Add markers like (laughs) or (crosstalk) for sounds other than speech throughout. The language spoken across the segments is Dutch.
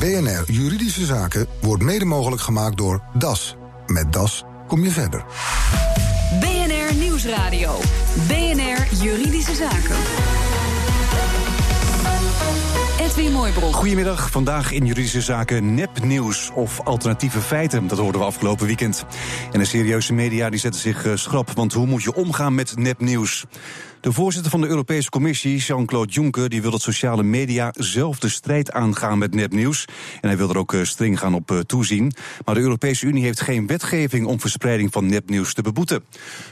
BNR Juridische Zaken wordt mede mogelijk gemaakt door DAS. Met DAS kom je verder. BNR Nieuwsradio. BNR Juridische Zaken. Edwin Mooibroek. Goedemiddag, vandaag in juridische zaken nepnieuws of alternatieve feiten. Dat hoorden we afgelopen weekend. En de serieuze media die zetten zich eh, schrap, want hoe moet je omgaan met nepnieuws? De voorzitter van de Europese Commissie, Jean-Claude Juncker, die wil dat sociale media zelf de strijd aangaan met nepnieuws. En hij wil er ook eh, streng gaan op eh, toezien. Maar de Europese Unie heeft geen wetgeving om verspreiding van nepnieuws te beboeten.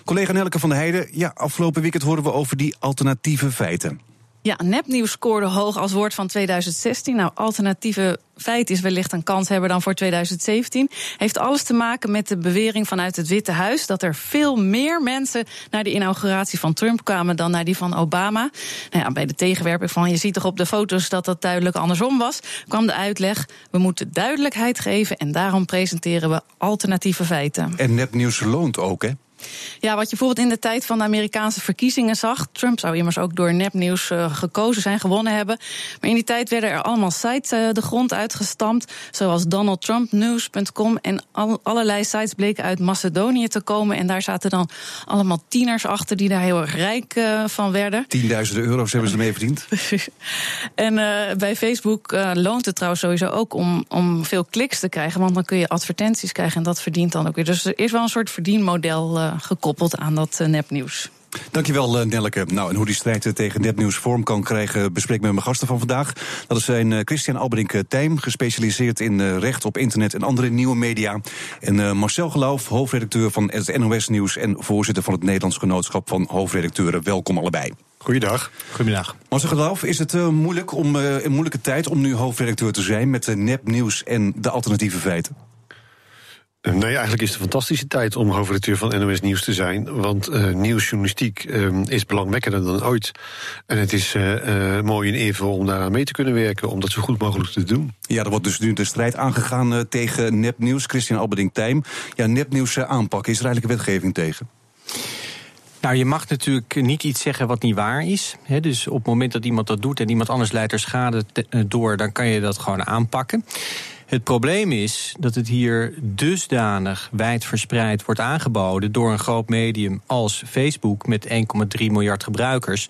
Collega Nelke van der Heijden, ja, afgelopen weekend horen we over die alternatieve feiten. Ja, nepnieuws scoorde hoog als woord van 2016. Nou, alternatieve feit is wellicht een kans hebben dan voor 2017. Heeft alles te maken met de bewering vanuit het Witte Huis dat er veel meer mensen naar de inauguratie van Trump kwamen dan naar die van Obama. Nou ja, bij de tegenwerping van je ziet toch op de foto's dat dat duidelijk andersom was, kwam de uitleg: we moeten duidelijkheid geven en daarom presenteren we alternatieve feiten. En nepnieuws loont ook, hè? Ja, wat je bijvoorbeeld in de tijd van de Amerikaanse verkiezingen zag. Trump zou immers ook door nepnieuws uh, gekozen zijn, gewonnen hebben. Maar in die tijd werden er allemaal sites uh, de grond uitgestampt. Zoals DonaldTrumpNews.com. En al, allerlei sites bleken uit Macedonië te komen. En daar zaten dan allemaal tieners achter die daar heel erg rijk uh, van werden. Tienduizenden euro's hebben ze ermee verdiend. (laughs) en bij Facebook loont het trouwens sowieso ook om, om veel kliks te krijgen. Want dan kun je advertenties krijgen en dat verdient dan ook weer. Dus er is wel een soort verdienmodel gekoppeld aan dat nepnieuws. Dankjewel, Nelleke. Nou, en hoe die strijd tegen nepnieuws vorm kan krijgen, bespreek ik met mijn gasten van vandaag. Dat zijn Christian Alberink Tijm, gespecialiseerd in recht op internet en andere nieuwe media. En Marcel Geloof, hoofdredacteur van het NOS Nieuws en voorzitter van het Nederlands Genootschap van Hoofdredacteuren. Welkom allebei. Goeiedag. Goedemiddag. Marcel Geloof, is het moeilijk om een moeilijke tijd om nu hoofdredacteur te zijn met nepnieuws en de alternatieve feiten? Nee, eigenlijk is het een fantastische tijd om hoofdredacteur van NOS Nieuws te zijn. Want uh, nieuwsjournalistiek uh, is belangwekkender dan ooit. En het is uh, mooi en eervol om daaraan mee te kunnen werken, om dat zo goed mogelijk te doen. Ja, er wordt dus nu de strijd aangegaan tegen nepnieuws. Christian Alberding Tijm. Ja, nepnieuws aanpakken, is er eigenlijk wetgeving tegen? Nou, je mag natuurlijk niet iets zeggen wat niet waar is. He, dus op het moment dat iemand dat doet en iemand anders leidt er schade door, dan kan je dat gewoon aanpakken. Het probleem is dat het hier dusdanig wijd verspreid wordt aangeboden door een groot medium als Facebook met 1,3 miljard gebruikers.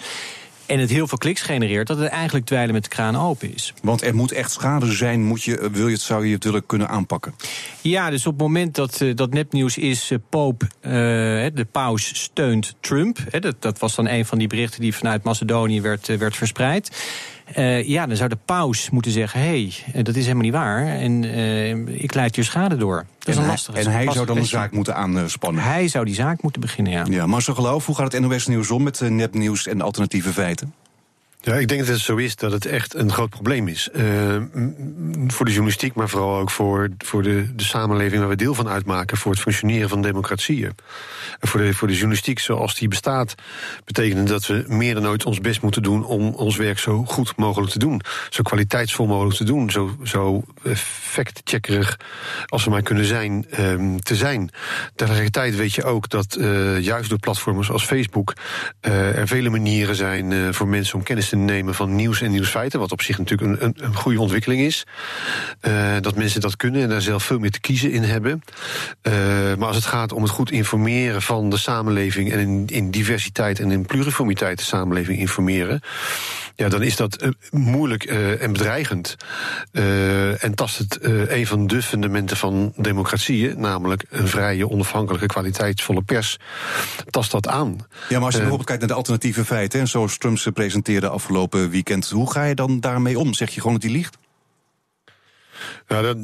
En het heel veel kliks genereert, dat het eigenlijk dweilen met de kraan open is. Want er moet echt schade zijn, moet je, wil je het, zou je het willen kunnen aanpakken? Ja, dus op het moment dat, dat nepnieuws is, uh, Pope, uh, de paus steunt Trump. Hè, dat, dat was dan een van die berichten die vanuit Macedonië werd, werd verspreid. Uh, ja, dan zou de paus moeten zeggen: hé, hey, dat is helemaal niet waar. En uh, ik leid hier schade door. Dat is en een lastige En hij zou dan een zaak moeten aanspannen. Hij zou die zaak moeten beginnen, ja. Ja, maar zo geloof, hoe gaat het NOS Nieuws om met nepnieuws en alternatieve feiten? Ja, ik denk dat het zo is dat het echt een groot probleem is. Uh, voor de journalistiek, maar vooral ook voor, voor de, de samenleving waar we deel van uitmaken, voor het functioneren van democratieën. En voor de, voor de journalistiek zoals die bestaat, betekent dat we meer dan ooit ons best moeten doen om ons werk zo goed mogelijk te doen. Zo kwaliteitsvol mogelijk te doen. Zo, zo fact-checkerig als we maar kunnen zijn, um, te zijn. Tegelijkertijd weet je ook dat uh, juist door platforms als Facebook uh, er vele manieren zijn voor mensen om kennis nemen van nieuws en nieuwsfeiten. Wat op zich natuurlijk een, een, een goede ontwikkeling is. Uh, dat mensen dat kunnen en daar zelf veel meer te kiezen in hebben. Uh, maar als het gaat om het goed informeren van de samenleving en in, in diversiteit en in pluriformiteit de samenleving informeren. Ja, dan is dat uh, moeilijk en bedreigend. en tast het een van de fundamenten van democratieën, namelijk een vrije, onafhankelijke, kwaliteitsvolle pers, tast dat aan. Ja, maar als je bijvoorbeeld kijkt naar de alternatieve feiten, en zoals Trump ze presenteerde afgelopen weekend. Hoe ga je dan daarmee om? Zeg je gewoon dat hij liegt? Nou, dat,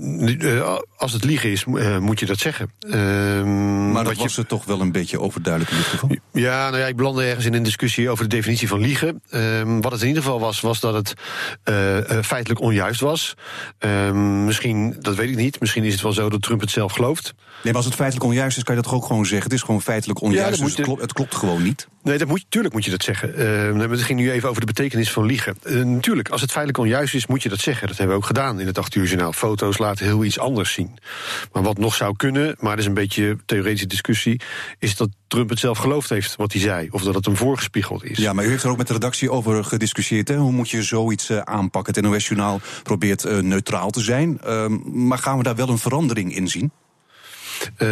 als het liegen is, moet je dat zeggen. Um, maar dat was je... het toch wel een beetje overduidelijk in dit geval? Ja, nou ja, ik belandde ergens in een discussie over de definitie van liegen. Um, wat het in ieder geval was, was dat het uh, feitelijk onjuist was. Um, misschien, dat weet ik niet, misschien is het wel zo dat Trump het zelf gelooft. Nee, maar als het feitelijk onjuist is, kan je dat toch ook gewoon zeggen? Het is gewoon feitelijk onjuist, ja, dus het, klopt, het klopt gewoon niet. Nee, dat moet, tuurlijk moet je dat zeggen. Uh, het ging nu even over de betekenis van liegen. Uh, natuurlijk, als het feitelijk onjuist is, moet je dat zeggen. Dat hebben we ook gedaan in het 8 uur journaal. Foto's laten heel iets anders zien. Maar wat nog zou kunnen, maar dat is een beetje theoretische discussie, is dat Trump het zelf geloofd heeft wat hij zei, of dat het hem voorgespiegeld is. Ja, maar u heeft er ook met de redactie over gediscussieerd. Hè? Hoe moet je zoiets uh, aanpakken? Het NOS-journaal probeert uh, neutraal te zijn. Uh, maar gaan we daar wel een verandering in zien? Uh,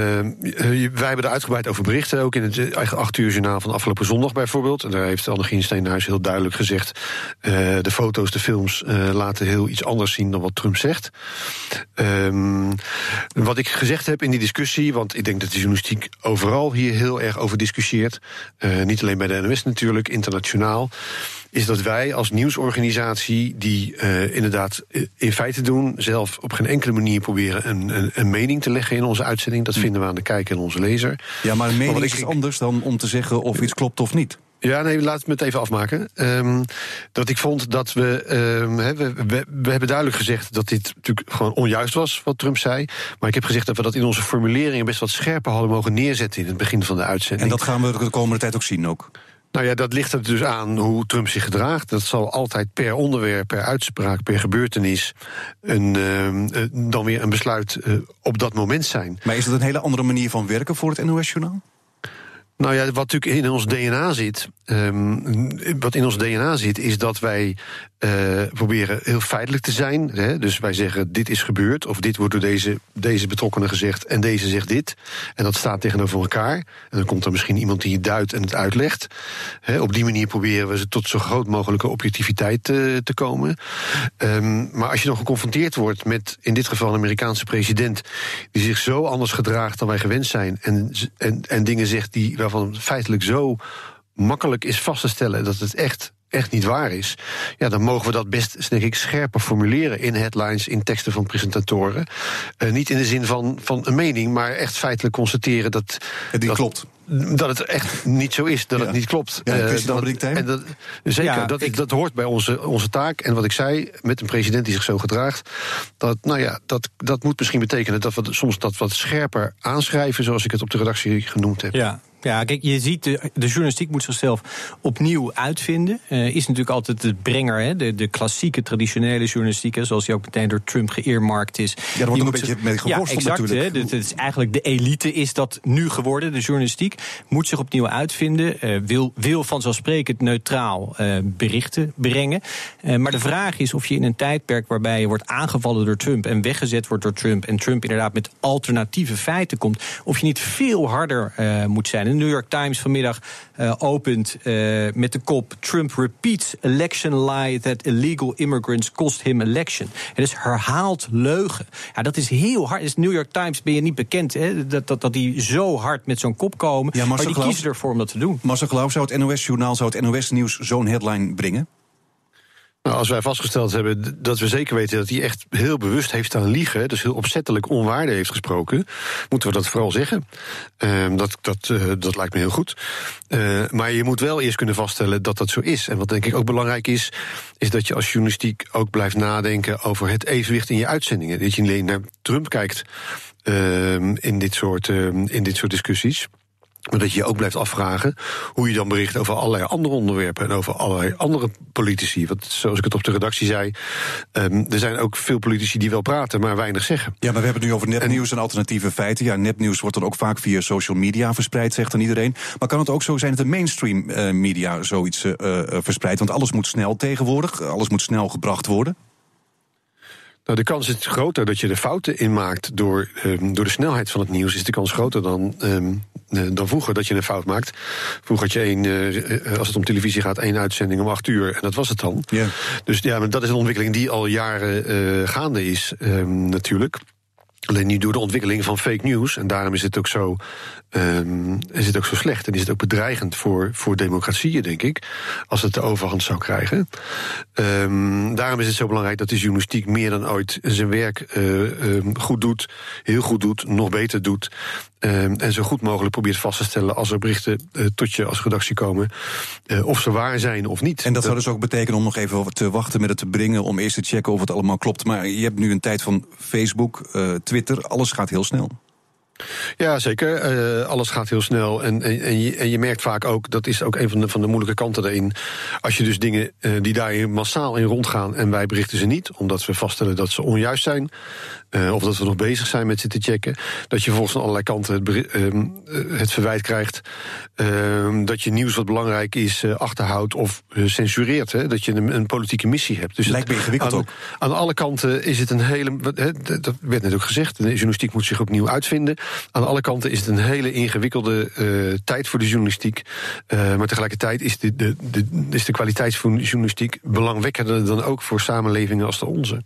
wij hebben er uitgebreid over berichten, ook in het eigen acht uur journaal van afgelopen zondag bijvoorbeeld. En daar heeft Annegien Steenhuis heel duidelijk gezegd... Uh, de foto's, de films uh, laten heel iets anders zien dan wat Trump zegt. Um, wat ik gezegd heb in die discussie, want ik denk dat de journalistiek overal hier heel erg over discussieert. niet alleen bij de NOS natuurlijk, internationaal is dat wij als nieuwsorganisatie die uh, inderdaad in feite doen, zelf op geen enkele manier proberen een, een, een mening te leggen in onze uitzending. Dat vinden we aan de kijker en onze lezer. Ja, maar een mening maar is anders dan om te zeggen of iets klopt of niet. Ja, nee, laat me het even afmaken. Um, dat ik vond dat we, um, he, we, we, we. hebben duidelijk gezegd dat dit natuurlijk gewoon onjuist was, wat Trump zei. Maar ik heb gezegd dat we dat in onze formuleringen best wat scherper hadden mogen neerzetten in het begin van de uitzending. En dat gaan we de komende tijd ook zien ook. Nou ja, dat ligt er dus aan hoe Trump zich gedraagt. Dat zal altijd per onderwerp, per uitspraak, per gebeurtenis... Een, uh, dan weer een besluit uh, op dat moment zijn. Maar is dat een hele andere manier van werken voor het NOS-journaal? Nou ja, wat natuurlijk in ons DNA zit, um, wat in ons DNA zit, is dat wij uh, proberen heel feitelijk te zijn. Hè? Dus wij zeggen dit is gebeurd, of dit wordt door deze, deze betrokkenen gezegd en deze zegt dit. En dat staat tegenover elkaar. En dan komt er misschien iemand die het duidt en het uitlegt. Hè? Op die manier proberen we tot zo groot mogelijke objectiviteit te komen. Um, maar als je dan geconfronteerd wordt met in dit geval een Amerikaanse president die zich zo anders gedraagt dan wij gewend zijn en, en, en dingen zegt die feitelijk zo makkelijk is vast te stellen dat het echt echt niet waar is, ja, dan mogen we dat best, denk ik, scherper formuleren in headlines, in teksten van presentatoren. Uh, niet in de zin van, van een mening, maar echt feitelijk constateren dat. Het dat, klopt. Dat het echt niet zo is, dat ja. het niet klopt. Ja, uh, dat het, en dat, zeker, ja, dat, ik, dat hoort bij onze, onze taak. En wat ik zei, met een president die zich zo gedraagt, dat, nou ja, dat, dat moet misschien betekenen dat we soms dat wat scherper aanschrijven, zoals ik het op de redactie genoemd heb. Ja, ja, kijk, je ziet, de, de journalistiek moet zichzelf opnieuw uitvinden. Uh, is natuurlijk altijd de brenger, hè, de, de klassieke, traditionele journalistiek, hè, zoals die ook meteen door Trump geëermarkt is. Ja, daar wordt ook een beetje mee geworsteld ja, exact, natuurlijk. Hè, het is eigenlijk de elite is dat nu geworden. De journalistiek moet zich opnieuw uitvinden. Uh, wil, wil vanzelfsprekend neutraal uh, berichten brengen. maar de vraag is of je in een tijdperk waarbij je wordt aangevallen door Trump en weggezet wordt door Trump en Trump inderdaad met alternatieve feiten komt, of je niet veel harder moet zijn. De New York Times vanmiddag uh, opent uh, met de kop: Trump repeats election lie that illegal immigrants cost him election. Het is herhaald leugen. Ja, dat is heel hard. Is New York Times ben je niet bekend hè, dat, dat, dat die zo hard met zo'n kop komen. Ja, maar die geloof, kiezen ervoor om dat te doen. Marcel Geloof, zou het NOS-journaal, zou het NOS-nieuws zo'n headline brengen? Nou, als wij vastgesteld hebben dat we zeker weten dat hij echt heel bewust heeft aan liegen, dus heel opzettelijk onwaarde heeft gesproken, moeten we dat vooral zeggen. Uh, dat, dat, uh, dat lijkt me heel goed. Uh, maar je moet wel eerst kunnen vaststellen dat dat zo is. En wat denk ik ook belangrijk is, is dat je als journalistiek ook blijft nadenken over het evenwicht in je uitzendingen. Dat je niet alleen naar Trump kijkt ehm, in, dit soort, ehm, in dit soort discussies. Maar dat je je ook blijft afvragen hoe je dan bericht over allerlei andere onderwerpen en over allerlei andere politici. Want zoals ik het op de redactie zei, um, er zijn ook veel politici die wel praten, maar weinig zeggen. Ja, maar we hebben het nu over nepnieuws en, en alternatieve feiten. Ja, nepnieuws wordt dan ook vaak via social media verspreid, zegt dan iedereen. Maar kan het ook zo zijn dat de mainstream uh, media zoiets uh, uh, verspreidt? Want alles moet snel tegenwoordig, alles moet snel gebracht worden. Nou, de kans is groter dat je er fouten in maakt door, um, door de snelheid van het nieuws. Is de kans groter dan, um, dan vroeger dat je een fout maakt. Vroeger had je één, uh, als het om televisie gaat, één uitzending om acht uur. En dat was het dan. Yeah. Dus ja, maar dat is een ontwikkeling die al jaren uh, gaande is, um, natuurlijk. Alleen nu door de ontwikkeling van fake news, en daarom is het ook zo, um, is het ook zo slecht en is het ook bedreigend voor, voor democratieën, denk ik, als het de overhand zou krijgen. Um, daarom is het zo belangrijk dat de journalistiek meer dan ooit zijn werk uh, um, goed doet, heel goed doet, nog beter doet. en zo goed mogelijk probeert vast te stellen als er berichten uh, tot je als redactie komen, uh, of ze waar zijn of niet. En dat zou dus ook betekenen om nog even te wachten met het te brengen, om eerst te checken of het allemaal klopt. Maar je hebt nu een tijd van Facebook, Twitter, alles gaat heel snel. Ja, zeker. Uh, alles gaat heel snel. En, en, en, je, en, je, merkt vaak ook, dat is ook een van de, van de moeilijke kanten daarin. Als je dus dingen uh, die daar massaal in rondgaan en wij berichten ze niet, omdat we vaststellen dat ze onjuist zijn, uh, of dat we nog bezig zijn met ze te checken, dat je volgens allerlei kanten het, uh, het verwijt krijgt uh, dat je nieuws wat belangrijk is achterhoudt of censureert. Hè, dat je een, een, politieke missie hebt. Dus Lijkt me ingewikkeld aan, ook. Aan alle kanten is het een hele. dat werd net ook gezegd. De journalistiek moet zich opnieuw uitvinden. Aan alle kanten is het een hele ingewikkelde uh, tijd voor de journalistiek. Uh, maar tegelijkertijd is de, de, de, is de kwaliteit van journalistiek belangwekkender dan ook voor samenlevingen als de onze.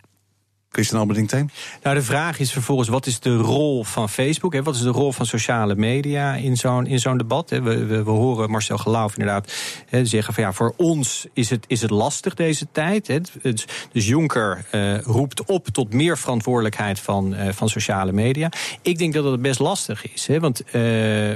Christian Alberding Nou, de vraag is vervolgens: wat is de rol van Facebook? Hè? Wat is de rol van sociale media in zo'n, in zo'n debat? Hè? We, we, we, horen Marcel Gelauf inderdaad hè, zeggen: van ja, voor ons is het, is het lastig deze tijd. Hè? Dus, dus Jonker uh, roept op tot meer verantwoordelijkheid van, uh, van sociale media. Ik denk dat dat best lastig is. Hè? Want uh,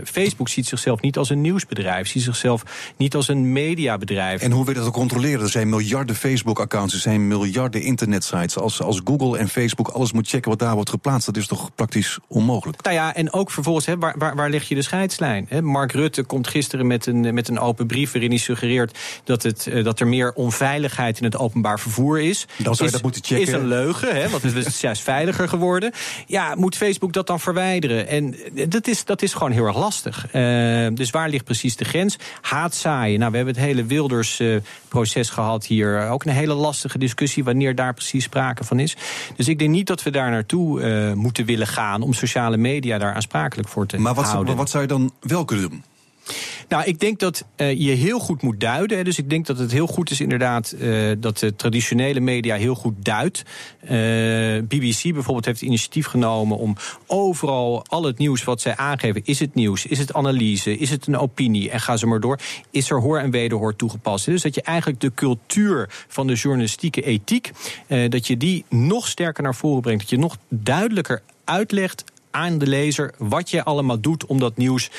Facebook ziet zichzelf niet als een nieuwsbedrijf, ziet zichzelf niet als een mediabedrijf. En hoe wil je dat controleren? Er zijn miljarden Facebook-accounts, er zijn miljarden internetsites. Als, als Google en Facebook alles moet checken wat daar wordt geplaatst. Dat is toch praktisch onmogelijk? Nou ja, en ook vervolgens, hè, waar, waar, waar leg je de scheidslijn? Hè? Mark Rutte komt gisteren met een, met een open brief waarin hij suggereert dat, het, eh, dat er meer onveiligheid in het openbaar vervoer is. Dan zou je dat moeten checken. Is een leugen, hè, want het is (laughs) juist veiliger geworden. Ja, moet Facebook dat dan verwijderen? En eh, dat is, dat is gewoon heel erg lastig. Uh, dus waar ligt precies de grens? Haatzaaien. Nou, we hebben het hele Wilders-proces gehad hier. Ook een hele lastige discussie wanneer daar precies sprake van is. Dus ik denk niet dat we daar naartoe uh, moeten willen gaan om sociale media daar aansprakelijk voor te maar wat, houden. Maar wat zou je dan wel kunnen doen? Nou, ik denk dat uh, je heel goed moet duiden. Hè. Dus ik denk dat het heel goed is inderdaad uh, dat de traditionele media heel goed duidt. Uh, BBC bijvoorbeeld heeft initiatief genomen om overal al het nieuws wat zij aangeven. Is het nieuws? Is het analyse? Is het een opinie? En ga ze maar door. Is er hoor en wederhoor toegepast? Dus dat je eigenlijk de cultuur van de journalistieke ethiek, dat je die nog sterker naar voren brengt. Dat je nog duidelijker uitlegt aan de lezer wat je allemaal doet om dat nieuws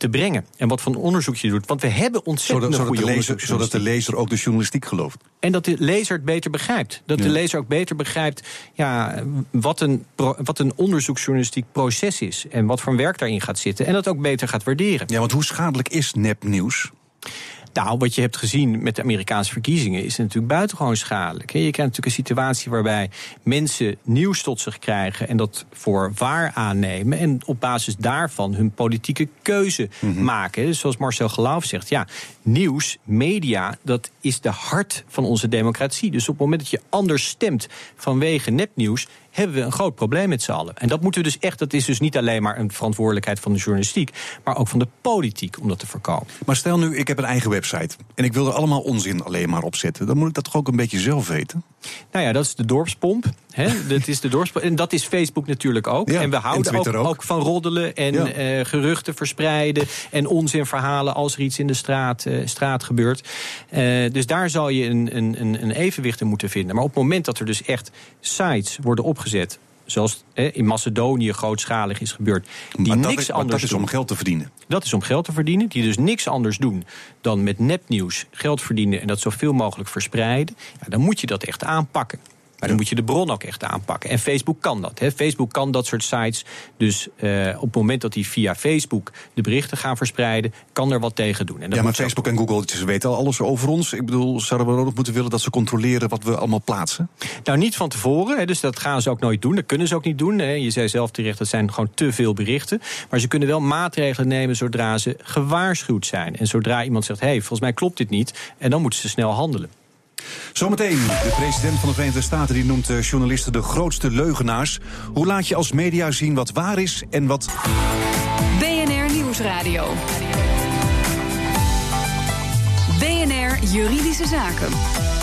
te brengen. En wat voor onderzoek je doet. Want we hebben ontzettend zodat, goede lezer, Zodat de lezer ook de journalistiek gelooft. En dat de lezer het beter begrijpt. Dat de lezer ook beter begrijpt ja, wat, een, wat een onderzoeksjournalistiek proces is. En wat voor werk daarin gaat zitten. En dat ook beter gaat waarderen. Ja, want hoe schadelijk is nepnieuws? Nou, wat je hebt gezien met de Amerikaanse verkiezingen is natuurlijk buitengewoon schadelijk. Je krijgt natuurlijk een situatie waarbij mensen nieuws tot zich krijgen en dat voor waar aannemen. En op basis daarvan hun politieke keuze mhm. maken. Dus zoals Marcel Gelauf zegt, ja, nieuws, media, dat is de hart van onze democratie. Dus op het moment dat je anders stemt vanwege nepnieuws, hebben we een groot probleem met z'n allen. En dat moeten we dus echt, dat is dus niet alleen maar een verantwoordelijkheid van de journalistiek, maar ook van de politiek om dat te voorkomen. Maar stel nu, ik heb een eigen website en ik wil er allemaal onzin alleen maar op zetten. Dan moet ik dat toch ook een beetje zelf weten? Nou ja, dat is de dorpspomp. Hè? (laughs) dat is de dorpspomp. En dat is Facebook natuurlijk ook. en we houden ook, ook. van roddelen en uh, geruchten verspreiden en onzinverhalen als er iets in de straat, uh, straat gebeurt. Uh, dus daar zal je een, een, een evenwicht in moeten vinden. Maar op het moment dat er dus echt sites worden opgezet zoals in Macedonië grootschalig is gebeurd. Die maar niks is, anders dat is om geld te verdienen. Dat is om geld te verdienen. Die dus niks anders doen dan met nepnieuws geld verdienen en dat zoveel mogelijk verspreiden. Ja, dan moet je dat echt aanpakken. Maar dan moet je de bron ook echt aanpakken. En Facebook kan dat. Hè. Facebook kan dat soort sites. Dus uh, op het moment dat die via Facebook de berichten gaan verspreiden, kan er wat tegen doen. En ja, maar Facebook en Google ze weten al alles over ons. Ik bedoel, zouden we ook moeten willen dat ze controleren wat we allemaal plaatsen? Nou, niet van tevoren. Hè, dus dat gaan ze ook nooit doen. Dat kunnen ze ook niet doen. Hè. Je zei zelf terecht, dat zijn gewoon te veel berichten. Maar ze kunnen wel maatregelen nemen zodra ze gewaarschuwd zijn. En zodra iemand zegt, hé, hey, volgens mij klopt dit niet. En dan moeten ze snel handelen. Zometeen, de president van de Verenigde Staten die noemt journalisten de grootste leugenaars. Hoe laat je als media zien wat waar is en wat. BNR Nieuwsradio. BNR Juridische Zaken.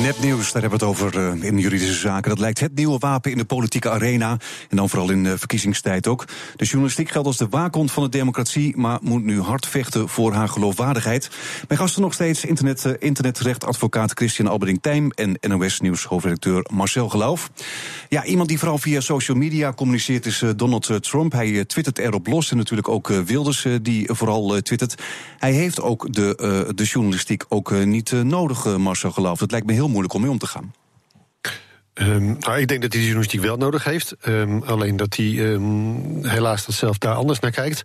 Nepnieuws, daar hebben we het over uh, in juridische zaken. Dat lijkt het nieuwe wapen in de politieke arena. En dan vooral in uh, verkiezingstijd ook. De journalistiek geldt als de waakhond van de democratie, maar moet nu hard vechten voor haar geloofwaardigheid. Mijn gasten nog steeds internet, uh, internetrechtadvocaat Christian Alberding-Tijm en NOS Nieuws hoofdredacteur Marcel Geloof. Ja, iemand die vooral via social media communiceert is Donald Trump. Hij twittert erop los en natuurlijk ook Wilders die vooral twittert. Hij heeft ook de, de journalistiek ook niet nodig, Marcel Geloof. Dat lijkt me heel heel moeilijk om mee om te gaan. Um, nou, ik denk dat hij de journalistiek wel nodig heeft. Um, alleen dat hij um, helaas dat zelf daar anders naar kijkt.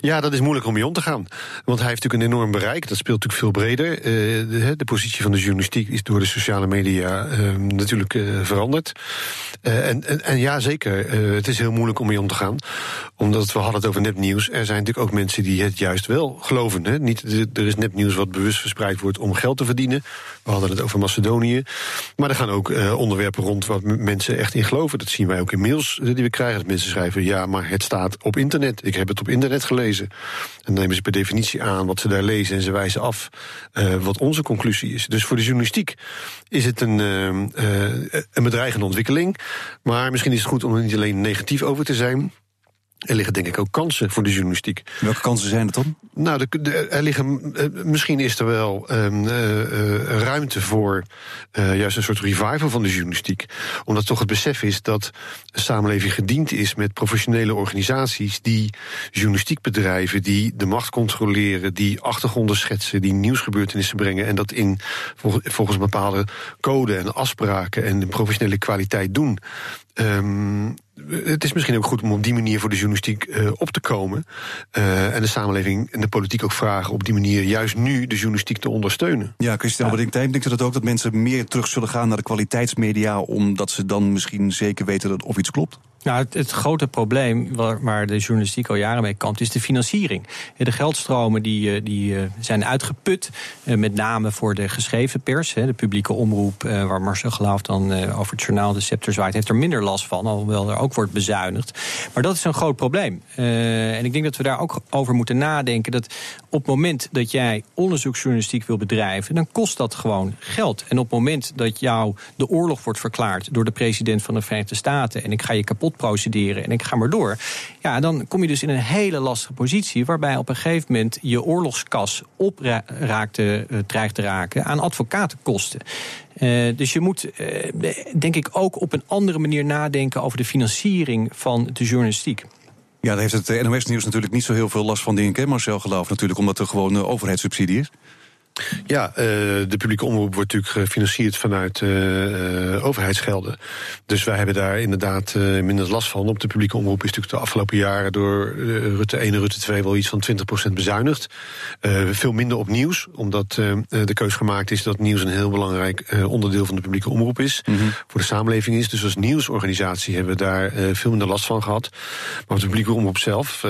Ja, dat is moeilijk om mee om te gaan. Want hij heeft natuurlijk een enorm bereik. Dat speelt natuurlijk veel breder. Uh, de, de, positie van de journalistiek is door de sociale media natuurlijk uh, veranderd. En, en, en, ja, zeker. het is heel moeilijk om mee om te gaan. Omdat we hadden het over nepnieuws. Er zijn natuurlijk ook mensen die het juist wel geloven. Hè? Niet, er is nepnieuws wat bewust verspreid wordt om geld te verdienen. We hadden het over Macedonië. Maar er gaan ook onderwerpen rond wat mensen echt in geloven. Dat zien wij ook in mails die we krijgen. Dat mensen schrijven, ja, maar het staat op internet. Ik heb het op internet gelezen. En dan nemen ze per definitie aan wat ze daar lezen... en ze wijzen af uh, wat onze conclusie is. Dus voor de journalistiek is het een, uh, een bedreigende ontwikkeling. Maar misschien is het goed om er niet alleen negatief over te zijn... Er liggen denk ik ook kansen voor de journalistiek. Welke kansen zijn het dan? Nou, de, er liggen, uh, misschien is er wel um, uh, ruimte voor juist een soort revival van de journalistiek. Omdat toch het besef is dat de samenleving gediend is met professionele organisaties die journalistiek bedrijven, die de macht controleren, die achtergronden schetsen, die nieuwsgebeurtenissen brengen en dat in volgens bepaalde code en afspraken en de professionele kwaliteit doen. Um, het is misschien ook goed om op die manier voor de journalistiek uh, op te komen. Uh, en de samenleving en de politiek ook vragen op die manier juist nu de journalistiek te ondersteunen. Ja, Christian ja. Denk, denkt u dat ook dat mensen meer terug zullen gaan naar de kwaliteitsmedia, omdat ze dan misschien zeker weten dat of iets klopt? Nou, het, grote probleem waar, de journalistiek al jaren mee kampt, is de financiering. De geldstromen die, eh, die eh, zijn uitgeput, eh, met name voor de geschreven pers. De publieke omroep, waar Marcel Geloof dan over het journaal de scepter zwaait, heeft er minder last van, alhoewel er ook wordt bezuinigd. Maar dat is een groot probleem. En ik denk dat we daar ook over moeten nadenken. Dat op het moment dat jij onderzoeksjournalistiek wil bedrijven, dan kost dat gewoon geld. En op het moment dat jou de oorlog wordt verklaard door de president van de Verenigde Staten en ik ga je kapot procederen en ik ga maar door. Ja, dan kom je dus in een hele lastige positie waarbij op een gegeven moment je oorlogskas opraakte, uh, dreigt te raken aan advocatenkosten. Uh, dus je moet, uh, denk ik, ook op een andere manier nadenken over de financiering van de journalistiek. Ja, daar heeft het NOS-nieuws natuurlijk niet zo heel veel last van, denk ik, Marcel Geloof natuurlijk, omdat er gewoon overheidssubsidie is. Ja, uh, de publieke omroep wordt natuurlijk gefinancierd vanuit uh, overheidsgelden. Dus wij hebben daar inderdaad minder last van. Op de publieke omroep is natuurlijk de afgelopen jaren door Rutte 1 en Rutte 2 wel iets van 20% bezuinigd. veel minder op nieuws, omdat de keus gemaakt is dat nieuws een heel belangrijk onderdeel van de publieke omroep is. Mm -hmm. Voor de samenleving is. Dus als nieuwsorganisatie hebben we daar veel minder last van gehad. Maar op de publieke omroep zelf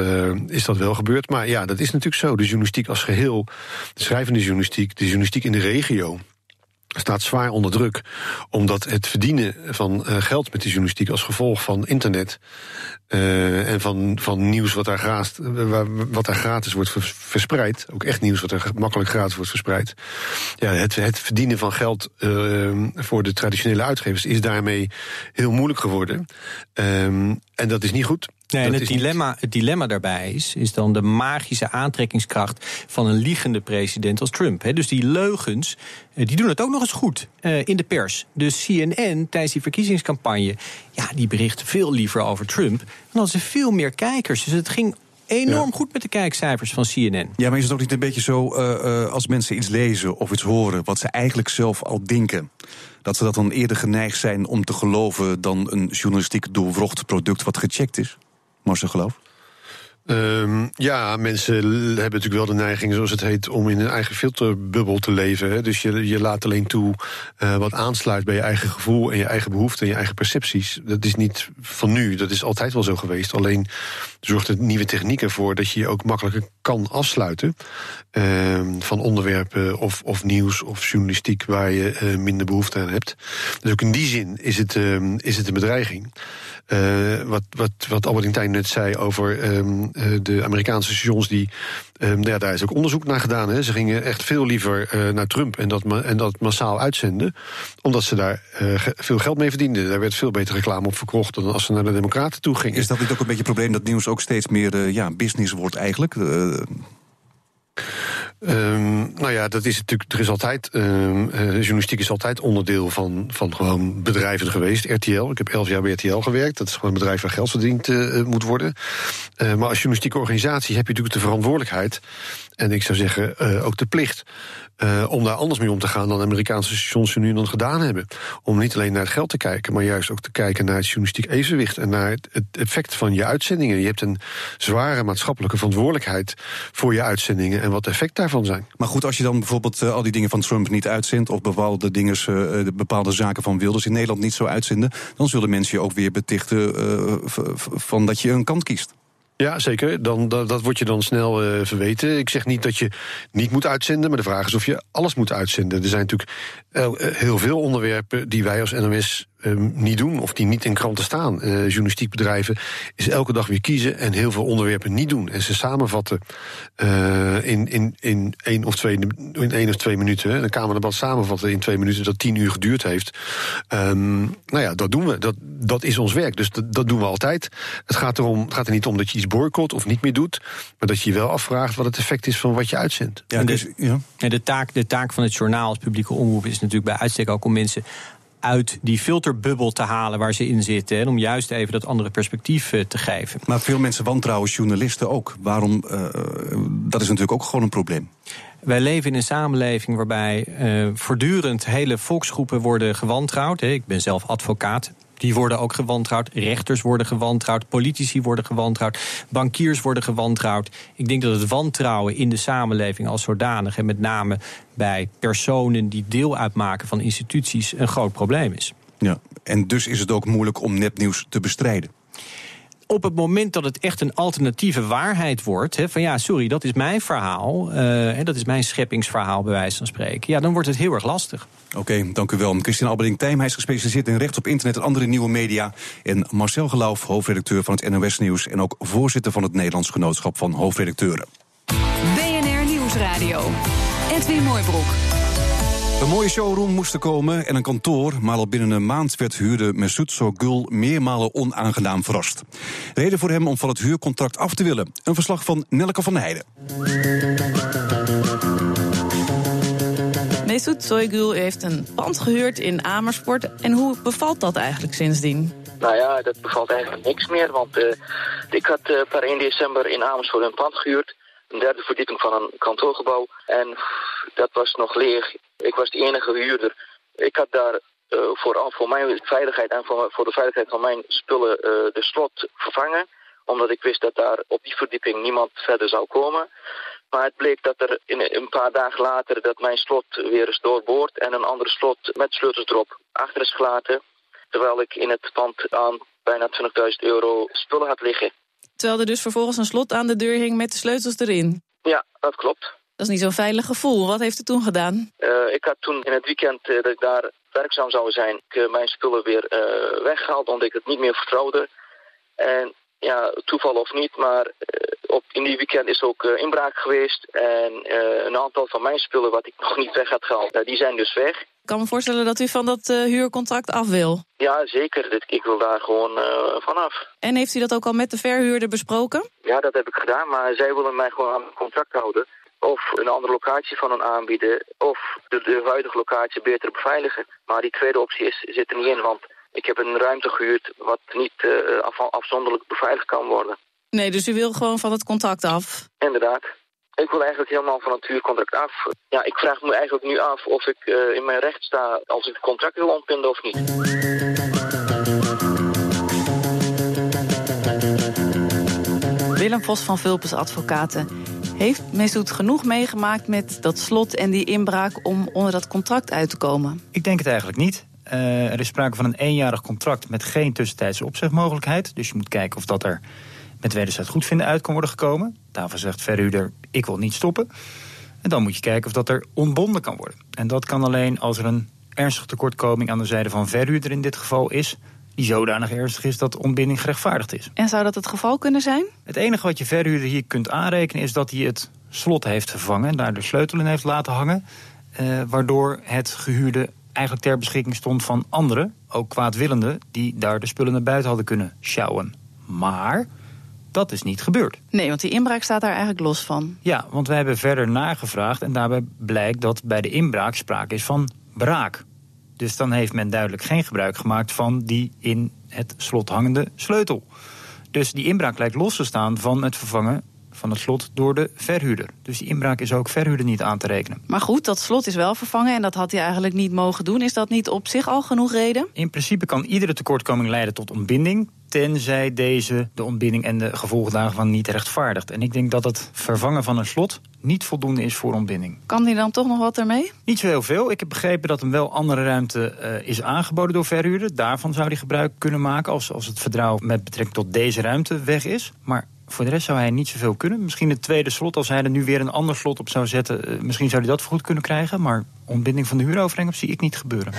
is dat wel gebeurd. Maar ja, dat is natuurlijk zo. De journalistiek als geheel, de schrijvende journalistiek de journalistiek in de regio staat zwaar onder druk. Omdat het verdienen van uh, geld met de journalistiek als gevolg van internet. Uh, en van, van nieuws wat daar, gratis, wat daar gratis wordt verspreid. Ook echt nieuws wat er makkelijk gratis wordt verspreid. Ja, het, het verdienen van geld uh, voor de traditionele uitgevers is daarmee heel moeilijk geworden. Um, en dat is niet goed. Nee, en het dilemma, het dilemma daarbij is, is dan de magische aantrekkingskracht van een liegende president als Trump. dus die leugens, eh, die doen het ook nog eens goed uh, in de pers. Dus CNN tijdens die verkiezingscampagne, ja, die bericht veel liever over Trump. Dan hadden ze veel meer kijkers. Dus het ging enorm ja. goed met de kijkcijfers van CNN. Ja, maar is het ook niet een beetje zo uh, als mensen iets lezen of iets horen wat ze eigenlijk zelf al denken? Dat ze dat dan eerder geneigd zijn om te geloven dan een journalistiek doorwrocht product wat gecheckt is? Marcel Geloof? Um, ja, mensen hebben natuurlijk wel de neiging, zoals het heet, om in een eigen filterbubbel te leven. Hè. Dus je, je laat alleen toe uh, wat aansluit bij je eigen gevoel en je eigen behoeften en je eigen percepties. Dat is niet van nu, dat is altijd wel zo geweest. Alleen zorgt de nieuwe techniek ervoor dat je je ook makkelijker kan afsluiten uh, van onderwerpen of, of nieuws of journalistiek waar je uh, minder behoefte aan hebt. Dus ook in die zin is het, uh, is het een bedreiging. Uh, wat, wat, wat Albert net zei over de Amerikaanse stations, die, um, ja, daar is ook onderzoek naar gedaan. Hè. Ze gingen echt veel liever uh, naar Trump en dat, en dat massaal uitzenden, omdat ze daar veel geld mee verdienden. Daar werd veel beter reclame op verkocht dan als ze naar de Democraten toe gingen. Is dat niet ook een beetje het probleem dat nieuws ook steeds meer ja, business wordt eigenlijk? Um, nou ja, dat is natuurlijk. Er is altijd. Um, uh, journalistiek is altijd onderdeel van, van gewoon bedrijven geweest. RTL. Ik heb elf jaar bij RTL gewerkt. Dat is gewoon een bedrijf waar geld verdiend uh, moet worden. Uh, maar als journalistieke organisatie heb je natuurlijk de verantwoordelijkheid. En ik zou zeggen, ook de plicht Uh, om daar anders mee om te gaan dan Amerikaanse stations nu dan gedaan hebben. Om niet alleen naar het geld te kijken, maar juist ook te kijken naar het journalistiek evenwicht en naar het, effect van je uitzendingen. Je hebt een zware maatschappelijke verantwoordelijkheid voor je uitzendingen en wat de effect daarvan zijn. Maar goed, als je dan bijvoorbeeld uh, al die dingen van Trump niet uitzendt, of bepaalde dingen, bepaalde zaken van Wilders in Nederland niet zo uitzenden, dan zullen mensen je ook weer betichten van dat je een kant kiest. Ja, zeker. Dan, dat, dat wordt je dan snel uh, verweten. Ik zeg niet dat je niet moet uitzenden, maar de vraag is of je alles moet uitzenden. Er zijn natuurlijk uh, heel veel onderwerpen die wij als NOS Ehm, niet doen of die niet in kranten staan. Uh, journalistiek bedrijven is elke dag weer kiezen en heel veel onderwerpen niet doen. En ze samenvatten uh, in, in, in, één of twee, in één of twee minuten. Een Kamerdebat samenvatten in twee minuten dat tien uur geduurd heeft. Um, nou ja, dat doen we. Dat, dat is ons werk. Dus dat, dat doen we altijd. Het gaat, erom, het gaat er niet om dat je iets boycott of niet meer doet. Maar dat je je wel afvraagt wat het effect is van wat je uitzendt. Ja, dus, ja. de, taak, de taak van het journaal als publieke omroep is natuurlijk bij uitstek ook om mensen uit die filterbubbel te halen waar ze in zitten. En om juist even dat andere perspectief eh, te geven. Maar veel mensen wantrouwen journalisten ook. Waarom? Uh, dat is natuurlijk ook gewoon een probleem. Wij leven in een samenleving waarbij uh, voortdurend hele volksgroepen worden gewantrouwd. Ik ben zelf advocaat. Die worden ook gewantrouwd. Rechters worden gewantrouwd. Politici worden gewantrouwd. Bankiers worden gewantrouwd. Ik denk dat het wantrouwen in de samenleving als zodanig, en met name bij personen die deel uitmaken van instituties, een groot probleem is. Ja, en dus is het ook moeilijk om nepnieuws te bestrijden op het moment dat het echt een alternatieve waarheid wordt, hè, van ja, sorry, dat is mijn verhaal, uh, dat is mijn scheppingsverhaal, bij wijze van spreken, ja, dan wordt het heel erg lastig. Oké, dank u wel. Christian Alberding-Tijm, hij is gespecialiseerd in recht op internet en andere nieuwe media. En Marcel Geloof, hoofdredacteur van het NOS Nieuws en ook voorzitter van het Nederlands Genootschap van Hoofdredacteuren. BNR Nieuwsradio. Edwin Mooibroek. Een mooie showroom moest er komen en een kantoor, maar al binnen een maand werd huurder Mesut Sogul meermalen onaangenaam verrast. Reden voor hem om van het huurcontract af te willen. Een verslag van Nelke van der Heijden. Mesut Soygul heeft een pand gehuurd in Amersfoort. En hoe bevalt dat eigenlijk sindsdien? Nou ja, dat bevalt eigenlijk niks meer. Want uh, ik had uh, per 1 december in Amersfoort een pand gehuurd. Een derde verdieping van een kantoorgebouw. En dat was nog leeg. Ik was de enige huurder. Ik had daar uh, vooral voor mijn veiligheid en voor, voor de veiligheid van mijn spullen de slot vervangen. Omdat ik wist dat daar op die verdieping niemand verder zou komen. Maar het bleek dat er in een paar dagen later dat mijn slot weer is doorboord en een andere slot met sleutels erop achter is gelaten. Terwijl ik in het pand aan bijna 20.000 euro spullen had liggen. Terwijl er dus vervolgens een slot aan de deur hing met de sleutels erin? Ja, dat klopt. Dat is niet zo'n veilig gevoel. Wat heeft u toen gedaan? Uh, ik had toen in het weekend uh, dat ik daar werkzaam zou zijn, ik, uh, mijn spullen weer weggehaald omdat ik het niet meer vertrouwde. En ja, toeval of niet, maar uh, op, in die weekend is ook uh, inbraak geweest. En uh, een aantal van mijn spullen wat ik (laughs) nog niet weg had gehaald, die zijn dus weg. Ik kan me voorstellen dat u van dat huurcontract af wil. Ja, zeker. Ik wil daar gewoon vanaf. En heeft u dat ook al met de verhuurder besproken? Ja, dat heb ik gedaan, maar zij willen mij gewoon aan het contract houden. Of een andere locatie van hen aanbieden, of de, de huidige locatie beter beveiligen. Maar die tweede optie is, zit er niet in, want ik heb een ruimte gehuurd wat niet uh, af, afzonderlijk beveiligd kan worden. Nee, dus u wil gewoon van het contract af? Inderdaad. Ik wil eigenlijk helemaal van het huurcontract af. Ja, ik vraag me eigenlijk nu af of ik uh, in mijn recht sta als ik het contract wil ontbinden of niet. Willem Vos van Vulpes Advocaten. Heeft Mesut genoeg meegemaakt met dat slot en die inbraak om onder dat contract uit te komen? Ik denk het eigenlijk niet. Uh, er is sprake van een eenjarig contract met geen tussentijdse opzegmogelijkheid. Dus je moet kijken of dat er met wederzijds goedvinden uit kan worden gekomen. Daarvoor zegt verhuurder, ik wil niet stoppen. En dan moet je kijken of dat er ontbonden kan worden. En dat kan alleen als er een ernstige tekortkoming aan de zijde van verhuurder in dit geval is die zodanig ernstig is dat ontbinding gerechtvaardigd is. En zou dat het geval kunnen zijn? Het enige wat je verhuurder hier kunt aanrekenen is dat hij het slot heeft vervangen en daar de sleutel in heeft laten hangen, eh, waardoor het gehuurde eigenlijk ter beschikking stond van anderen, ook kwaadwillenden, die daar de spullen naar buiten hadden kunnen sjouwen. Maar dat is niet gebeurd. Nee, want die inbraak staat daar eigenlijk los van. Ja, want wij hebben verder nagevraagd en daarbij blijkt dat bij de inbraak sprake is van braak. Dus dan heeft men duidelijk geen gebruik gemaakt van die in het slot hangende sleutel. Dus die inbraak lijkt los te staan van het vervangen van het slot door de verhuurder. Dus die inbraak is ook verhuurder niet aan te rekenen. Maar goed, dat slot is wel vervangen en dat had hij eigenlijk niet mogen doen. Is dat niet op zich al genoeg reden? In principe kan iedere tekortkoming leiden tot ontbinding tenzij deze de ontbinding en de gevolgen daarvan niet rechtvaardigt. En ik denk dat het vervangen van een slot niet voldoende is voor ontbinding. Kan hij dan toch nog wat ermee? Niet zo heel veel. Ik heb begrepen dat hem wel andere ruimte uh, is aangeboden door verhuurder. Daarvan zou hij gebruik kunnen maken als, als het vertrouwen met betrekking tot deze ruimte weg is. Maar voor de rest zou hij niet zoveel kunnen. Misschien het tweede slot, als hij er nu weer een ander slot op zou zetten... Uh, misschien zou hij dat goed kunnen krijgen. Maar ontbinding van de huurovereenkomst zie ik niet gebeuren.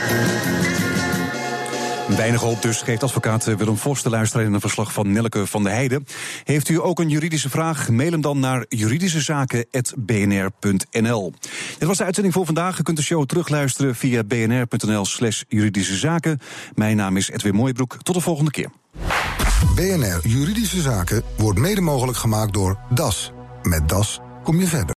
Weinig hoop dus, geeft advocaat Willem Vos de luisteraar in een verslag van Nelke van der Heijden. Heeft u ook een juridische vraag? Mail hem dan naar juridischezaken.bnr.nl. Dit was de uitzending voor vandaag. U kunt de show terugluisteren via bnr.nl slash juridische zaken. Mijn naam is Edwin Mooijbroek. Tot de volgende keer. BNR Juridische Zaken wordt mede mogelijk gemaakt door DAS. Met DAS kom je verder.